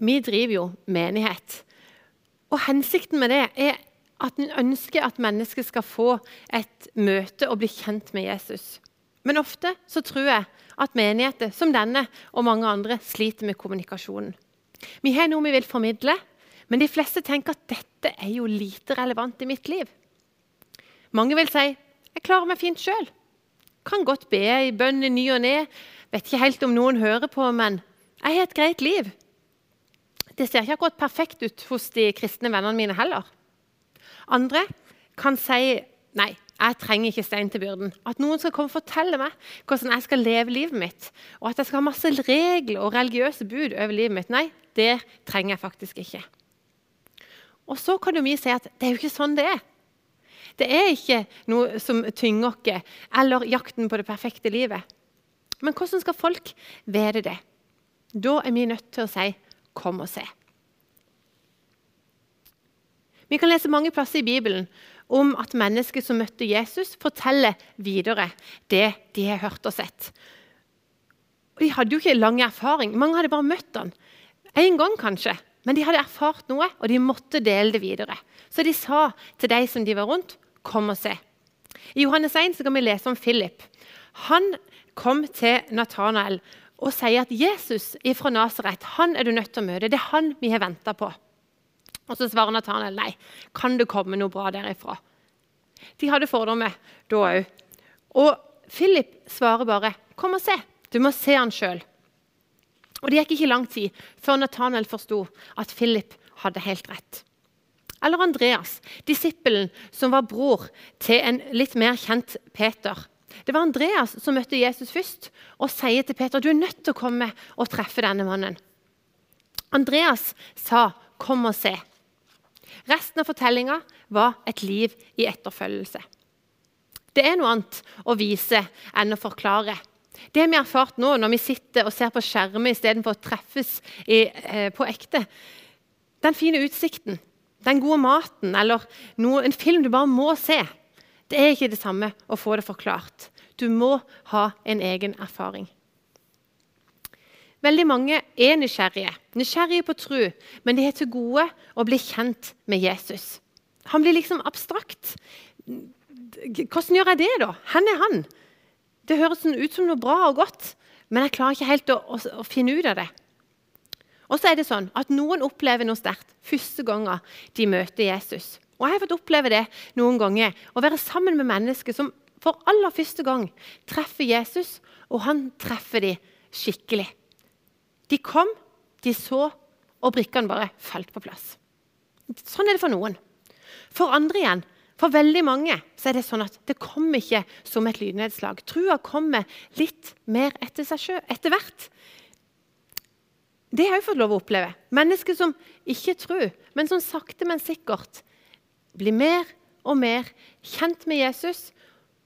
vi driver jo menighet. Og hensikten med det er at en ønsker at mennesker skal få et møte og bli kjent med Jesus. Men ofte så tror jeg at menigheter som denne og mange andre sliter med kommunikasjonen. Vi har noe vi vil formidle, men de fleste tenker at dette er jo lite relevant i mitt liv. Mange vil si jeg klarer meg fint sjøl. Kan godt be i bønn i ny og ne. Vet ikke helt om noen hører på, men jeg har et greit liv. Det ser ikke akkurat perfekt ut hos de kristne vennene mine heller. Andre kan si nei, jeg trenger ikke stein til byrden. At noen skal komme og fortelle meg hvordan jeg skal leve livet mitt. Og at jeg skal ha masse regler og religiøse bud over livet mitt. Nei, det trenger jeg faktisk ikke. Og så kan jo vi si at det er jo ikke sånn det er. Det er ikke noe som tynger oss, eller jakten på det perfekte livet. Men hvordan skal folk vite det? Da er vi nødt til å si 'kom og se'. Vi kan lese mange plasser i Bibelen om at mennesker som møtte Jesus, forteller videre det de har hørt og sett. De hadde jo ikke lang erfaring. Mange hadde bare møtt han. Én gang, kanskje. Men de hadde erfart noe, og de måtte dele det videre. Så de sa til de som de var rundt, 'Kom og se'. I Johannes 1 så kan vi lese om Philip. Han kom til Nathanael og sier at Jesus fra Nasaret er du nødt til å møte. Det er han vi har venta på. Og Så svarer Nathanael nei. Kan det komme noe bra derifra? De hadde fordommer da òg. Og Philip svarer bare 'Kom og se. Du må se han sjøl'. Og Det gikk ikke lang tid før Nathanael forsto at Philip hadde helt rett. Eller Andreas, disippelen som var bror til en litt mer kjent Peter. Det var Andreas som møtte Jesus først og sier til Peter du er nødt til å komme og treffe denne mannen. Andreas sa 'kom og se'. Resten av fortellinga var et liv i etterfølgelse. Det er noe annet å vise enn å forklare. Det vi har erfart nå når vi sitter og ser på skjermer istedenfor å treffes i, eh, på ekte. Den fine utsikten, den gode maten eller noe, en film du bare må se. Det er ikke det samme å få det forklart. Du må ha en egen erfaring. Veldig mange er nysgjerrige, nysgjerrige på tro, men de har til gode å bli kjent med Jesus. Han blir liksom abstrakt. Hvordan gjør jeg det, da? Hvor er han? Det høres sånn ut som noe bra og godt, men jeg klarer ikke helt å, å, å finne ut av det. Og så er det sånn at Noen opplever noe sterkt første gangen de møter Jesus. Og Jeg har fått oppleve det noen ganger. Å være sammen med mennesker som for aller første gang treffer Jesus, og han treffer dem skikkelig. De kom, de så, og brikkene bare falt på plass. Sånn er det for noen. For andre igjen, for veldig mange, så er det sånn at det kommer ikke som et lydnedslag. Trua kommer litt mer etter seg sjøl etter hvert. Det har jeg fått lov å oppleve. Mennesker som ikke tror, men som sakte, men sikkert blir mer og mer kjent med Jesus,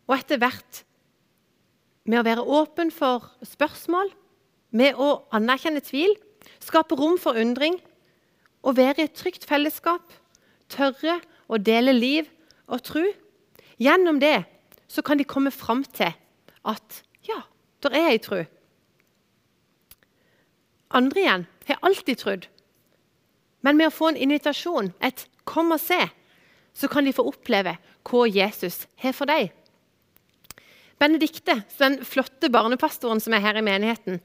og etter hvert med å være åpen for spørsmål, med å anerkjenne tvil, skape rom for undring og være i et trygt fellesskap, tørre å dele liv og tro. Gjennom det så kan de komme fram til at ja, der er ei tro. Andre igjen har alltid trodd. Men med å få en invitasjon, et 'kom og se', så kan de få oppleve hva Jesus har for dem. Benedikte, den flotte barnepastoren som er her i menigheten,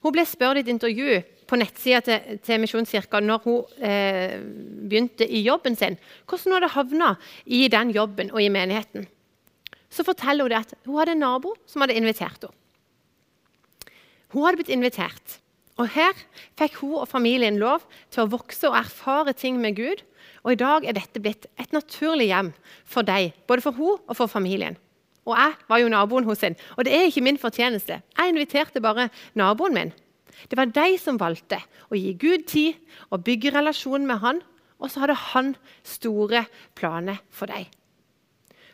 hun ble spurt i et intervju på nettsida til, til Misjonskirka når hun eh, begynte i jobben sin, hvordan hun hadde havna i den jobben og i menigheten. Så forteller hun at hun hadde en nabo som hadde invitert henne. Hun hadde blitt invitert, og her fikk hun og familien lov til å vokse og erfare ting med Gud. Og i dag er dette blitt et naturlig hjem for deg, både for hun og for familien. Og jeg var jo naboen hos henne. Og det er ikke min fortjeneste. Jeg inviterte bare naboen min. Det var de som valgte å gi Gud tid og bygge relasjonen med han, og så hadde han store planer for deg.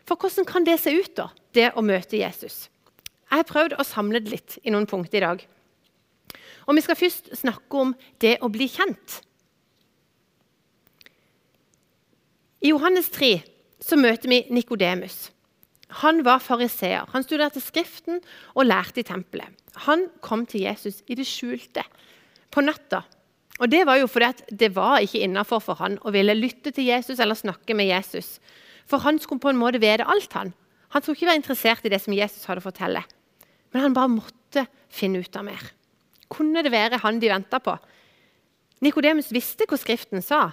For hvordan kan det se ut, da, det å møte Jesus? Jeg har prøvd å samle det litt i noen punkter i dag. Og Vi skal først snakke om det å bli kjent. I Johannes 3 så møter vi Nikodemus. Han var fariseer. Han studerte Skriften og lærte i tempelet. Han kom til Jesus i det skjulte, på natta. Og Det var jo fordi det var ikke innafor for han å ville lytte til Jesus eller snakke med Jesus. For han skulle på en måte vite alt. Han Han skulle ikke være interessert i det som Jesus hadde å fortelle. Men han bare måtte finne ut av mer. Kunne det være han de venta på? Nikodemus visste hva Skriften sa.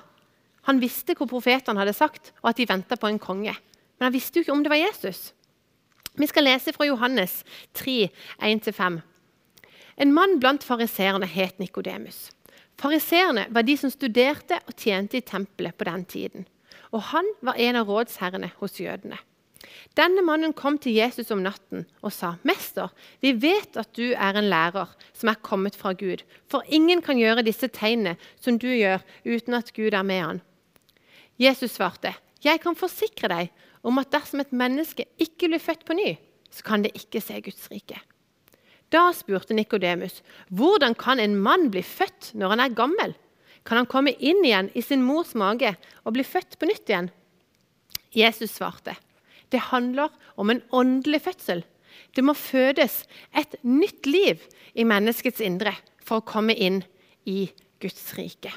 Han visste hva profetene hadde sagt, og at de venta på en konge. Men han visste jo ikke om det var Jesus. Vi skal lese fra Johannes 3, 1-5. En mann blant fariseerne het Nikodemus. Fariseerne var de som studerte og tjente i tempelet på den tiden. Og han var en av rådsherrene hos jødene. Denne mannen kom til Jesus om natten og sa, 'Mester, vi vet at du er en lærer som er kommet fra Gud.' 'For ingen kan gjøre disse tegnene som du gjør, uten at Gud er med han.' Jesus svarte, 'Jeg kan forsikre deg om at dersom et menneske ikke blir født på ny, så kan det ikke se Guds rike.' Da spurte Nikodemus, 'Hvordan kan en mann bli født når han er gammel?' 'Kan han komme inn igjen i sin mors mage og bli født på nytt igjen?' Jesus svarte, 'Det handler om en åndelig fødsel.' Det må fødes et nytt liv i menneskets indre for å komme inn i Guds rike.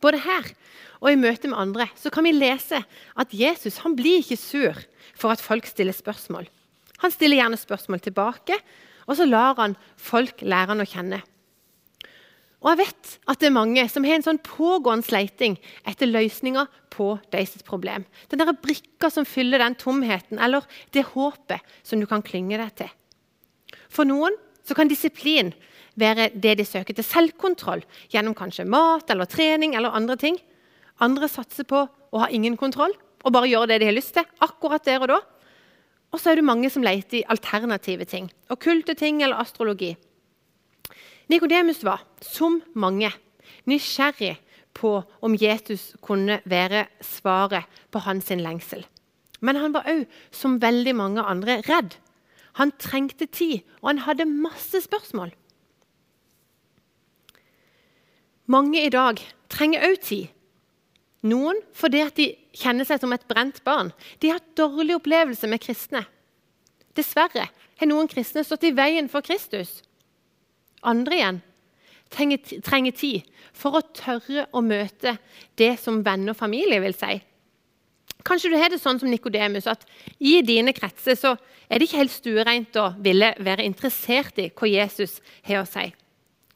Både her og i møte med andre så kan vi lese at Jesus han blir ikke sur for at folk stiller spørsmål. Han stiller gjerne spørsmål tilbake, og så lar han folk lære han å kjenne. Og jeg vet at det er mange som har en sånn pågående sleiting etter løsninger på deres problem. Den der brikka som fyller den tomheten, eller det håpet som du kan klynge deg til. For noen så kan disiplin være det de søker til selvkontroll gjennom kanskje mat eller trening eller andre ting. Andre satser på å ha ingen kontroll og bare gjøre det de har lyst til. akkurat der Og da. Og så er det mange som leter i alternative ting. Okkulte ting eller astrologi. Nikodemus var, som mange, nysgjerrig på om Jesus kunne være svaret på hans lengsel. Men han var òg, som veldig mange andre, redd. Han trengte tid, og han hadde masse spørsmål. Mange i dag trenger òg tid. Noen fordi de kjenner seg som et brent barn. De har hatt dårlig opplevelse med kristne. Dessverre har noen kristne stått i veien for Kristus. Andre igjen trenger, trenger tid for å tørre å møte det som venner og familie vil si. Kanskje du har det sånn som Nikodemus, at i dine kretser så er det ikke helt stuereint å ville være interessert i hva Jesus har å si.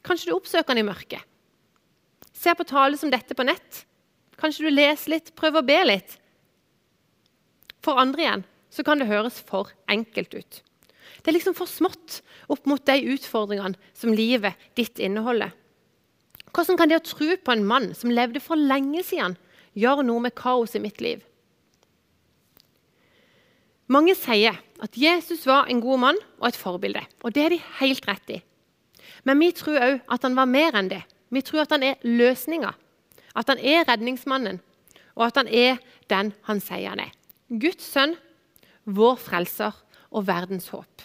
Kanskje du oppsøker han i mørket. Ser på tale som dette på nett Kanskje du leser litt, prøver å be litt. For andre igjen så kan det høres for enkelt ut. Det er liksom for smått opp mot de utfordringene som livet ditt inneholder. Hvordan kan det å tro på en mann som levde for lenge siden, gjøre noe med kaos i mitt liv? Mange sier at Jesus var en god mann og et forbilde. Og det er de helt rett i. Men vi tror òg at han var mer enn det. Vi tror at han er løsninga at han er redningsmannen, og at han er den han sier han er. Guds sønn, vår frelser og verdens håp.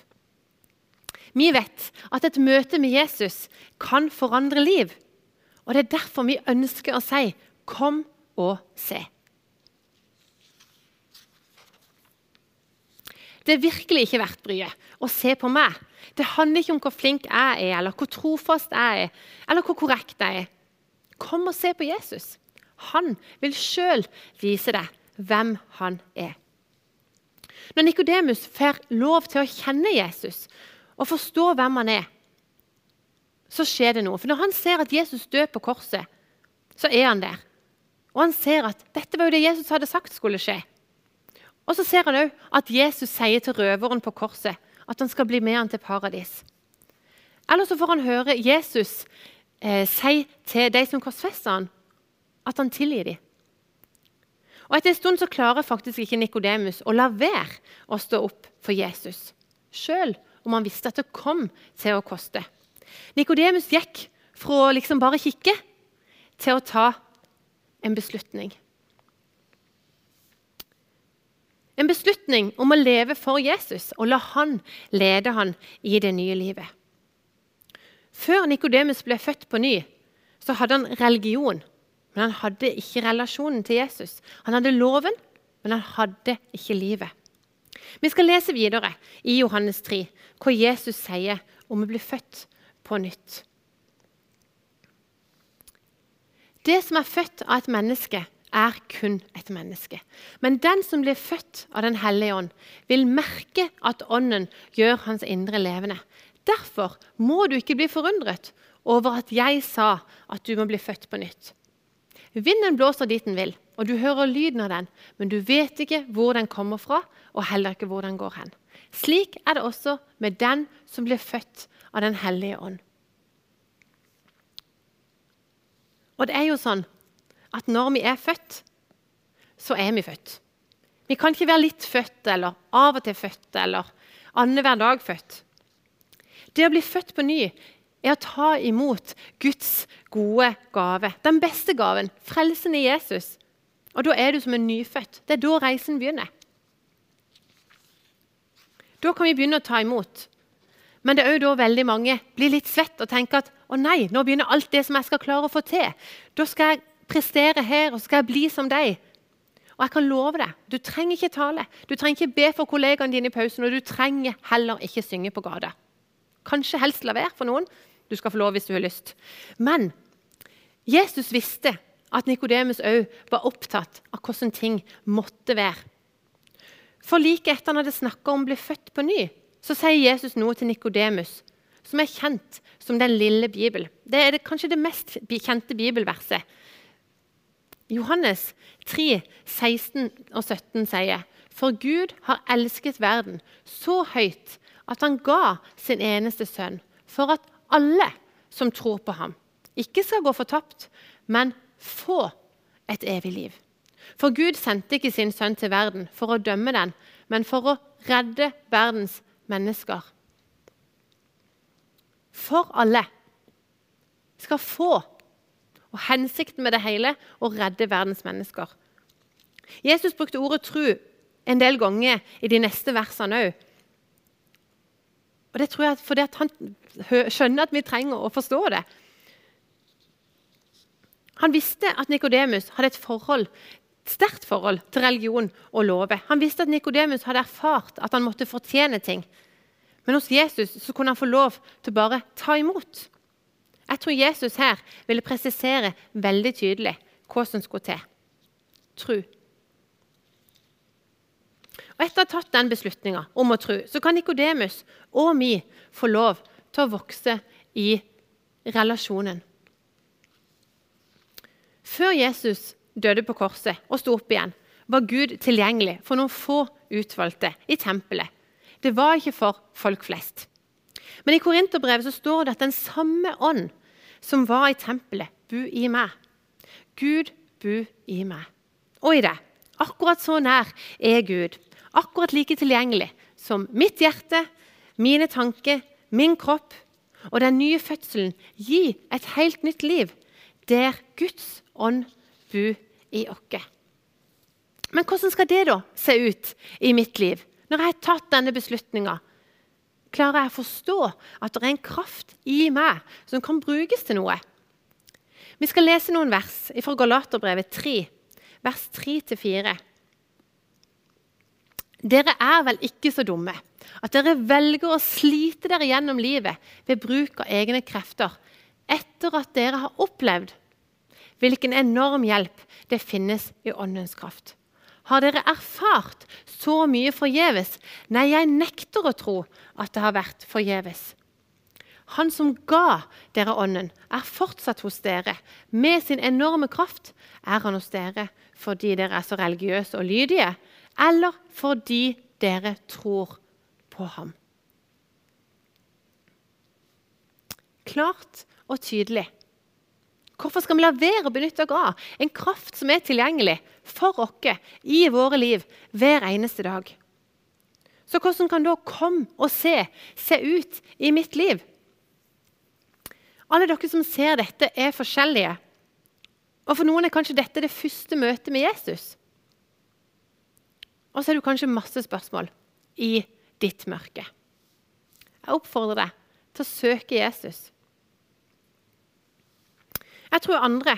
Vi vet at et møte med Jesus kan forandre liv. Og Det er derfor vi ønsker å si 'kom og se'. Det er virkelig ikke verdt bryet å se på meg. Det handler ikke om hvor flink jeg er, eller hvor trofast jeg er, eller hvor korrekt jeg er. Kom og se på Jesus. Han vil sjøl vise deg hvem han er. Når Nikodemus får lov til å kjenne Jesus og forstå hvem han er, så skjer det noe. For når han ser at Jesus dør på korset, så er han der. Og han ser at dette var jo det Jesus hadde sagt skulle skje. Og så ser han òg at Jesus sier til røveren på korset at han skal bli med han til paradis. Eller så får han høre Jesus eh, si til de som korsfester han, at han tilgir dem. Og Etter en stund så klarer faktisk ikke Nikodemus å la være å stå opp for Jesus, sjøl om han visste at det kom til å koste. Nikodemus gikk fra å liksom bare kikke til å ta en beslutning. En beslutning om å leve for Jesus og la han lede han i det nye livet. Før Nikodemus ble født på ny, så hadde han religion, men han hadde ikke relasjonen til Jesus. Han hadde loven, men han hadde ikke livet. Vi skal lese videre i Johannes 3 hva Jesus sier om å bli født på nytt. Det som er født av et menneske, er kun et menneske. Men den som blir født av Den hellige ånd, vil merke at Ånden gjør hans indre levende. Derfor må du ikke bli forundret over at jeg sa at du må bli født på nytt. Vinden blåser dit den vil, og du hører lyden av den, men du vet ikke hvor den kommer fra, og heller ikke hvor den går hen. Slik er det også med den som blir født av Den hellige ånd. Og det er jo sånn at når vi er født, så er vi født. Vi kan ikke være litt født eller av og til født eller annenhver dag født. Det å bli født på ny er å ta imot Guds gode gave. Den beste gaven, frelsen i Jesus. Og da er du som en nyfødt. Det er da reisen begynner. Da kan vi begynne å ta imot. Men det er jo da veldig mange blir litt svett og tenker at å nei, nå begynner alt det som jeg skal klare å få til. Da skal jeg prestere her, og så skal jeg bli som deg. Og jeg kan love deg, Du trenger ikke tale, du trenger ikke be for kollegaene dine i pausen, og du trenger heller ikke synge på gata. Kanskje helst la være for noen. Du skal få lov hvis du har lyst. Men Jesus visste at Nikodemus òg var opptatt av hvordan ting måtte være. For like etter han hadde snakka om å bli født på ny, så sier Jesus noe til Nikodemus som er kjent som den lille Bibel. Det er det, kanskje det mest kjente bibelverset. Johannes 3, 16 og 17 sier For Gud har elsket verden så høyt at han ga sin eneste sønn, for at alle som tror på ham, ikke skal gå fortapt, men få et evig liv. For Gud sendte ikke sin sønn til verden for å dømme den, men for å redde verdens mennesker. For alle skal få. Og hensikten med det hele å redde verdens mennesker. Jesus brukte ordet 'tru' en del ganger i de neste versene òg. Og det tror jeg fordi han skjønner at vi trenger å forstå det. Han visste at Nikodemus hadde et forhold, sterkt forhold til religion og love. Han visste at Nikodemus hadde erfart at han måtte fortjene ting. Men hos Jesus kunne han få lov til å bare ta imot. Jeg tror Jesus her ville presisere veldig tydelig hva som skulle til. Tru. Og Etter å ha tatt den beslutninga om å tro, så kan Nikodemus og vi få lov til å vokse i relasjonen. Før Jesus døde på korset og sto opp igjen, var Gud tilgjengelig for noen få utvalgte i tempelet. Det var ikke for folk flest. Men i Korinterbrevet så står det at den samme ånd som var i tempelet, bo i meg. Gud bo i meg. Og i det. Akkurat så nær er Gud. Akkurat like tilgjengelig som mitt hjerte, mine tanker, min kropp og den nye fødselen gi et helt nytt liv, der Guds ånd bor i oss. Men hvordan skal det da se ut i mitt liv? Når jeg har tatt denne beslutninga, klarer jeg å forstå at det er en kraft i meg som kan brukes til noe. Vi skal lese noen vers fra Galaterbrevet 3, vers 3-4. Dere er vel ikke så dumme at dere velger å slite dere gjennom livet ved bruk av egne krefter etter at dere har opplevd hvilken enorm hjelp det finnes i Åndens kraft. Har dere erfart så mye forgjeves? Nei, jeg nekter å tro at det har vært forgjeves. Han som ga dere Ånden, er fortsatt hos dere. Med sin enorme kraft er han hos dere fordi dere er så religiøse og lydige, eller fordi dere tror på ham. Klart og tydelig. Hvorfor skal vi la være å benytte oss av en kraft som er tilgjengelig for oss i våre liv hver eneste dag? Så hvordan kan da komme og se se ut i mitt liv? Alle dere som ser dette, er forskjellige. Og For noen er kanskje dette det første møtet med Jesus. Og så er du kanskje masse spørsmål i ditt mørke. Jeg oppfordrer deg til å søke Jesus. Jeg tror andre,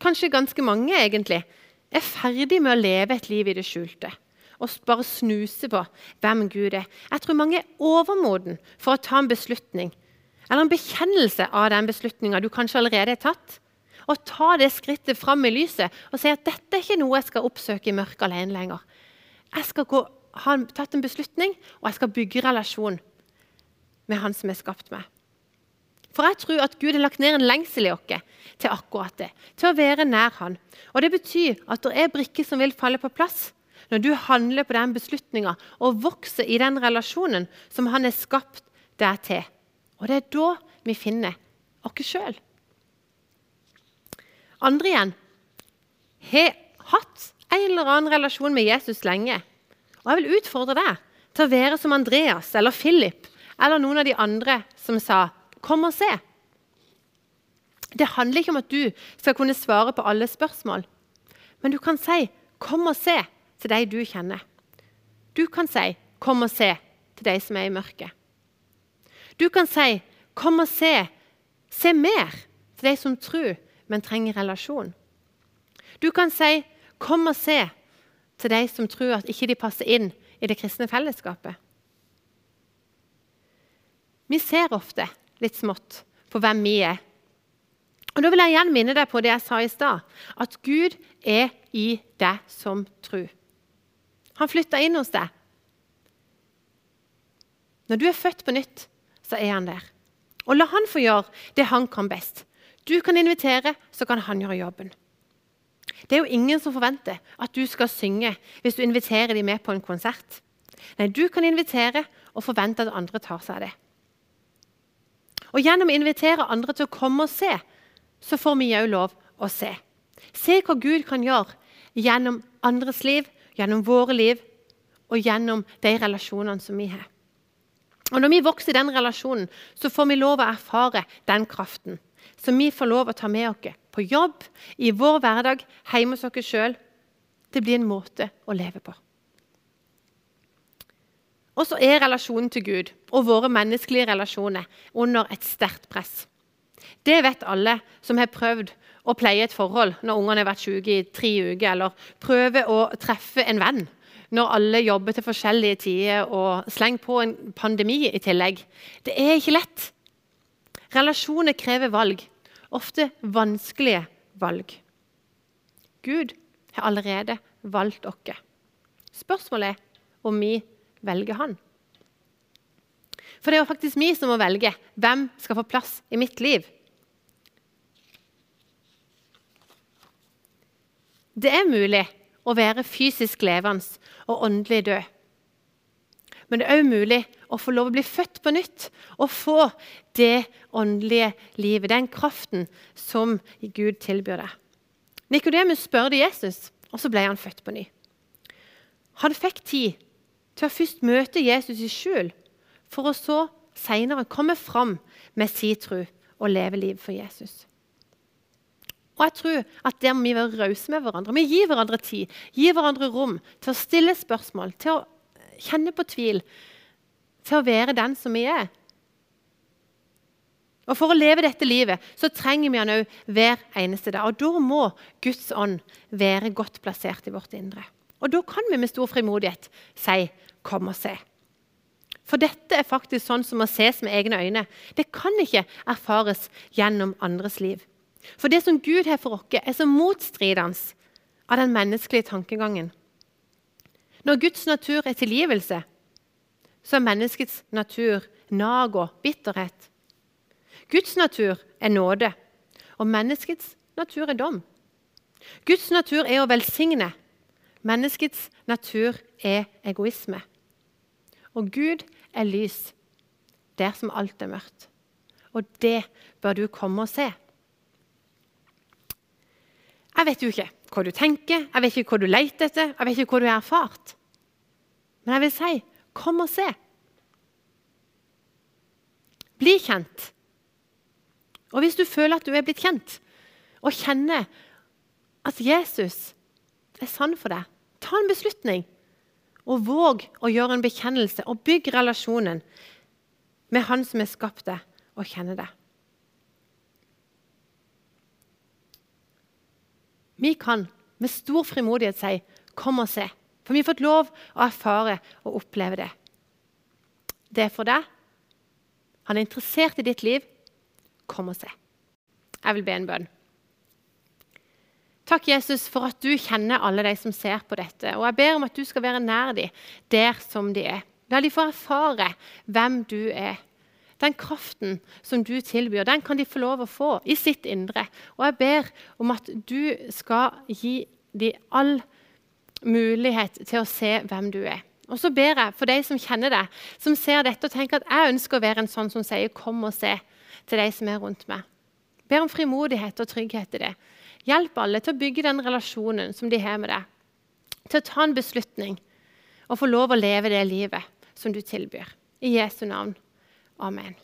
kanskje ganske mange egentlig, er ferdig med å leve et liv i det skjulte og bare snuse på hvem Gud er. Jeg tror mange er overmoden for å ta en beslutning. eller en bekjennelse av den beslutninga du kanskje allerede har tatt. Og ta det skrittet fram i lyset og si at dette er ikke noe jeg skal oppsøke i mørket alene lenger. Jeg skal gå, ha tatt en beslutning, og jeg skal bygge relasjon med Han som har skapt meg. For jeg tror at Gud har lagt ned en lengsel i oss til akkurat det. Til å være nær Han. Og Det betyr at det er brikker som vil falle på plass når du handler på den beslutninga og vokser i den relasjonen som Han har skapt deg til. Og det er da vi finner oss sjøl. Andre igjen har hatt en eller annen relasjon med Jesus lenge. Og Jeg vil utfordre deg til å være som Andreas eller Philip eller noen av de andre som sa 'kom og se'. Det handler ikke om at du skal kunne svare på alle spørsmål, men du kan si 'kom og se' til de du kjenner. Du kan si 'kom og se' til de som er i mørket. Du kan si 'kom og se', se mer til de som tror, men trenger relasjon. Du kan si 'kom og se' til de som tror at ikke de passer inn i det kristne fellesskapet. Vi ser ofte litt smått på hvem vi er. Og Da vil jeg igjen minne deg på det jeg sa i stad, at Gud er i deg som tru. Han flytta inn hos deg. Når du er født på nytt, så er han der. Og la han få gjøre det han kan best. Du kan invitere, så kan han gjøre jobben. Det er jo ingen som forventer at du skal synge hvis du inviterer dem med på en konsert. Nei, Du kan invitere og forvente at andre tar seg av det. Og Gjennom å invitere andre til å komme og se, så får vi òg lov å se. Se hva Gud kan gjøre gjennom andres liv, gjennom våre liv og gjennom de relasjonene som vi har. Og Når vi vokser i den relasjonen, så får vi lov å erfare den kraften. Som vi får lov å ta med oss på jobb, i vår hverdag, hjemme hos oss sjøl. Det blir en måte å leve på. Og så er relasjonen til Gud og våre menneskelige relasjoner under et sterkt press. Det vet alle som har prøvd å pleie et forhold når ungene har vært syke i tre uker, eller prøver å treffe en venn når alle jobber til forskjellige tider, og slenger på en pandemi i tillegg. Det er ikke lett. Relasjoner krever valg, ofte vanskelige valg. Gud har allerede valgt oss. Spørsmålet er om vi velger Han. For det er jo faktisk vi som må velge hvem skal få plass i mitt liv. Det er mulig å være fysisk levende og åndelig død. Men det er òg mulig å få lov å bli født på nytt og få det åndelige livet, den kraften som Gud tilbyr deg. Nikodemus spurte Jesus, og så ble han født på ny. Han fikk tid til å først møte Jesus i skjul, for å så senere komme fram med sin tro og leve liv for Jesus. Og jeg tror at Der må vi være rause med hverandre. Vi gir hverandre tid, gir hverandre rom til å stille spørsmål, til å kjenne på tvil, til å være den som vi er. Og For å leve dette livet så trenger vi han òg hver eneste dag. Og Da må Guds ånd være godt plassert i vårt indre. Og Da kan vi med stor frimodighet si 'kom og se'. For dette er faktisk sånn som må ses med egne øyne. Det kan ikke erfares gjennom andres liv. For det som Gud har for oss, er så motstridende av den menneskelige tankegangen. Når Guds natur er tilgivelse, så er menneskets natur nag og bitterhet. Guds natur er nåde, og menneskets natur er dom. Guds natur er å velsigne. Menneskets natur er egoisme. Og Gud er lys der som alt er mørkt. Og det bør du komme og se. Jeg vet jo ikke hva du tenker, jeg vet ikke hva du leter etter, jeg vet ikke hva du har erfart. Men jeg vil si kom og se. Bli kjent. Og hvis du føler at du er blitt kjent, og kjenner at Jesus er sann for deg, ta en beslutning. Og våg å gjøre en bekjennelse og bygg relasjonen med Han som har skapt deg og kjenner deg. Vi kan med stor frimodighet si 'kom og se'. For vi har fått lov å erfare og oppleve det. Det er for deg, Han er interessert i ditt liv. Kom og se. Jeg vil be en bønn. Takk, Jesus, for at du kjenner alle de som ser på dette. Og jeg ber om at du skal være nær dem der som de er. La de få erfare hvem du er. Den kraften som du tilbyr, den kan de få lov å få i sitt indre. Og jeg ber om at du skal gi dem all mulighet til å se hvem du er. Og så ber jeg for de som kjenner deg, som ser dette og tenker at jeg ønsker å være en sånn som sier 'kom og se' til de som er rundt meg. Ber om frimodighet og trygghet i det. Hjelp alle til å bygge den relasjonen som de har med deg. Til å ta en beslutning og få lov å leve det livet som du tilbyr. I Jesu navn. Amen.